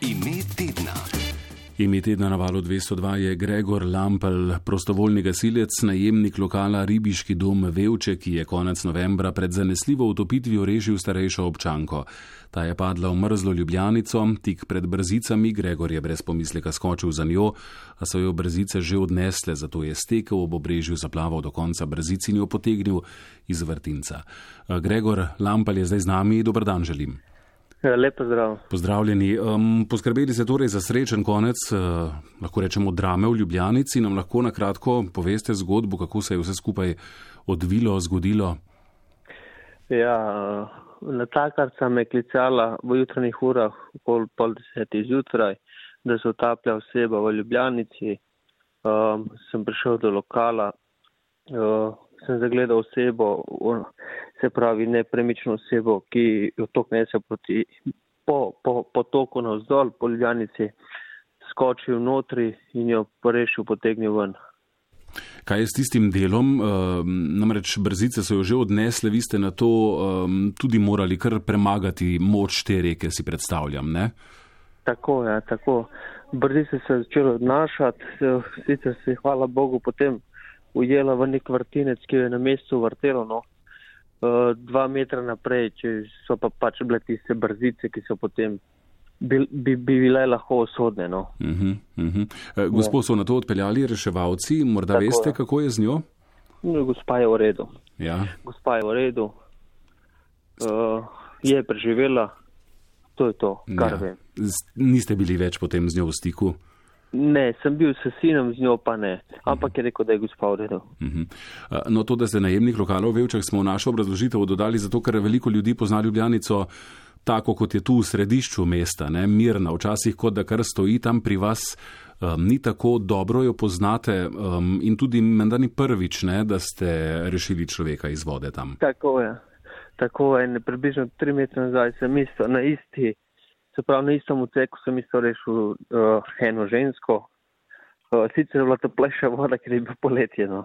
Ime tedna. Ime tedna na valu 202 je Gregor Lampel, prostovoljni gasilec, najemnik lokala Ribiški dom Vevče, ki je konec novembra pred zanesljivo utopitvijo rešil starejšo občanko. Ta je padla v mrzlo ljubljanico, tik pred brzicami, Gregor je brez pomisleka skočil za njo, a so jo brzice že odnesle, zato je stekel ob obrežju zaplaval do konca brzic in jo potegnil iz vrtinca. Gregor Lampel je zdaj z nami, dober dan želim. Ja, Lepo zdrav. Pozdravljeni. Um, poskrbeli ste torej za srečen konec, uh, lahko rečemo, drame v Ljubljanici. Nam lahko na kratko poveste zgodbo, kako se je vse skupaj odvilo, zgodilo? Ja, na takrat sem me klicala v jutranjih urah, okoli pol desetih zjutraj, da se utaplja oseba v Ljubljanici. Um, sem prišel do lokala, uh, sem zagledal osebo, se pravi nepremično osebo, ki jo tok nese proti po, po, po toku navzdol, po Ljubljanici, skočil notri in jo porešil, potegnil ven. Kaj je s tistim delom? Um, namreč brzice so jo že odnesle, vi ste na to um, tudi morali kar premagati moč te reke, si predstavljam, ne? Tako, ja, tako. Brzice se je začelo odnašati, sicer se je, hvala Bogu, potem ujela v nek vrtinec, ki je na mestu vrtelo, no, dva metra naprej, če so pa pač bile tiste brzice, ki so potem bi, bi, bi bile lahko osodne. No. Uh -huh, uh -huh. Gospod so na to odpeljali reševalci, morda Tako veste, je. kako je z njo? No, gospa je v redu. Ja. Gospa je v redu. Uh, je preživela, to je to, kar ja. vem. Niste bili več potem z njo v stiku? Ne, sem bil s sinom, z njo pa ne. Ampak je rekel, da je gospa v redu. Mhm. Uh, No, to, da ste najemnik lokalov v Vevčah, smo v našo obrazložitev dodali zato, ker veliko ljudi pozna Ljubljanico tako, kot je tu v središču mesta, ne? mirna, včasih kot da kar stoji tam pri vas. Um, ni tako dobro jo poznate um, in tudi menda ni prvič, ne, da ste rešili človeka iz vode tam. Tako je. Tako je, približno tri metre nazaj sem isto na isti, se pravi na istem odseku sem isto rešil uh, eno žensko. Uh, sicer je bila toplejša voda, ker je bilo poletje. No.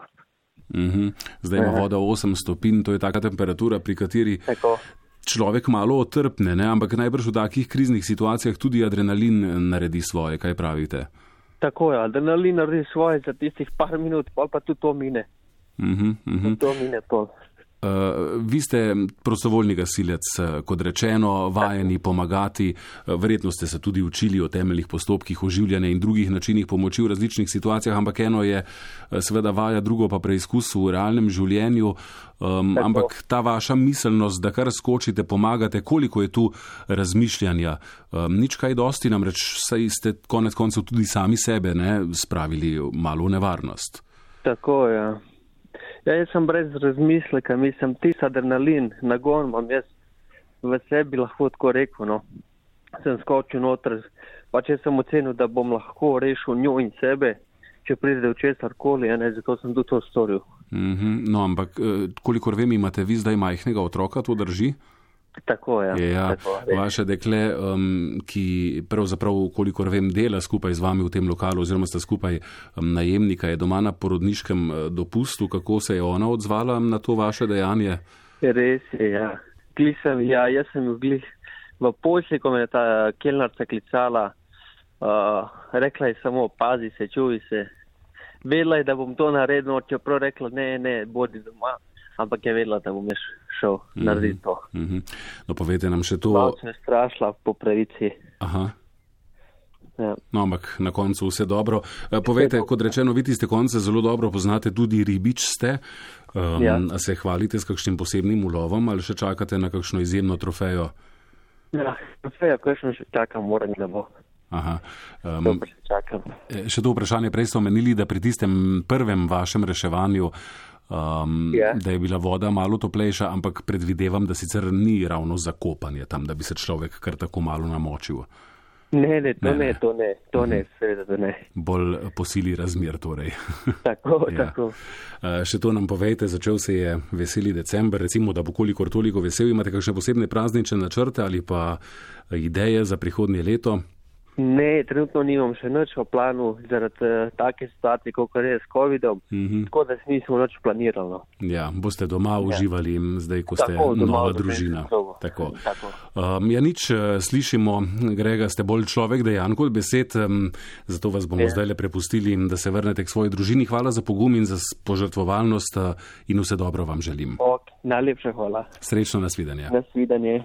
Mhm. Zdaj ima Aha. voda 8 stopinj, to je taka temperatura, pri kateri Tako. človek malo otrpne, ne? ampak najbrž v takih kriznih situacijah tudi adrenalin eh, naredi svoje, kaj pravite. Tako je, adrenalin naredi svoje za tistih par minut, pol pa tudi to mine. Mhm, mhm. To mine pol. Uh, vi ste prostovoljni gasilec, eh, kot rečeno, vajeni pomagati. Eh, Verjetno ste se tudi učili o temeljnih postopkih oživljanja in drugih načinih pomoči v različnih situacijah, ampak eno je seveda vaja, drugo pa preizkus v realnem življenju. Um, Tako. ampak ta vaša miselnost, da kar skočite, pomagate, koliko je tu razmišljanja, um, nič kaj dosti, namreč saj ste konec koncev tudi sami sebe ne, spravili malo v nevarnost. Tako je. Ja. Ja, jaz sem brez razmisleka, mislim, tisti adrenalin, nagon imam jaz v sebi, lahko tako rekel. No. Sem skočil noter, pa če sem ocenil, da bom lahko rešil njo in sebe, če pride do česar koli, ja, ne, zato sem tudi to storil. Mhm, No, ampak eh, kolikor vem, imate vi zdaj majhnega otroka, to drži? Tako je. Ja, tako, je. vaše dekle, um, ki pravzaprav, kolikor vem, dela skupaj z vami v tem lokalu, oziroma sta skupaj um, najemnika, je doma na porodniškem eh, dopustu. Kako se je ona odzvala na to vaše dejanje? Res je, ja. Glih sem, ja, jaz sem glih v Poljski, ko me je ta kelnarca klicala, uh, rekla je samo, pazi se, čuj se. Vedela je, da bom to naredil, čeprav rekla, ne, ne, bodi doma, ampak je vedela, da bom jaz šel narediti to. Mhm. No, povejte nam še to. Malo sem strašila po pravici. Aha. Ja. No, ampak na koncu vse dobro. Eh, Povejte, kot rečeno, vi tiste konce zelo dobro poznate, tudi ribič ste. Um, Ja. A se hvalite s kakšnim posebnim ulovom ali še čakate na kakšno izjemno trofejo? Ja, vse, ko še čakam, moram, da bo. Aha. Um, še čakam. Še to vprašanje, prej ste omenili, da pri tistem prvem vašem reševanju, um, Ja. da je bila voda malo toplejša, ampak predvidevam, da sicer ni ravno zakopanje tam, da bi se človek kar tako malo namočil. Ne, ne, to Ne, ne, ne. ne to ne, to ne, seveda, da ne. Bolj posili razmer torej. Tako, Ja. tako. Eh, Še to nam povejte, začel se je veseli december, recimo, da bo kolikor toliko vesel, imate kakšne posebne praznične načrte ali pa ideje za prihodnje leto? Ne, trenutno nimam še nič v planu zaradi uh, take situacije, kot je s COVID-om. Mm -hmm. Tako da nismo nič planirali. No. Ja, boste doma ja. uživali, zdaj, ko ste tako, nova družina. Tako. Tako. Um, ja, nič uh, slišimo, Grega, ste bolj človek dejan kot besed, um, zato vas bomo ja. zdaj le prepustili, da se vrnete k svoji družini. Hvala za pogum in za požrtvovalnost uh, in vse dobro vam želim. Ok, najlepša hvala. Srečno nasvidenje. Nasvidenje.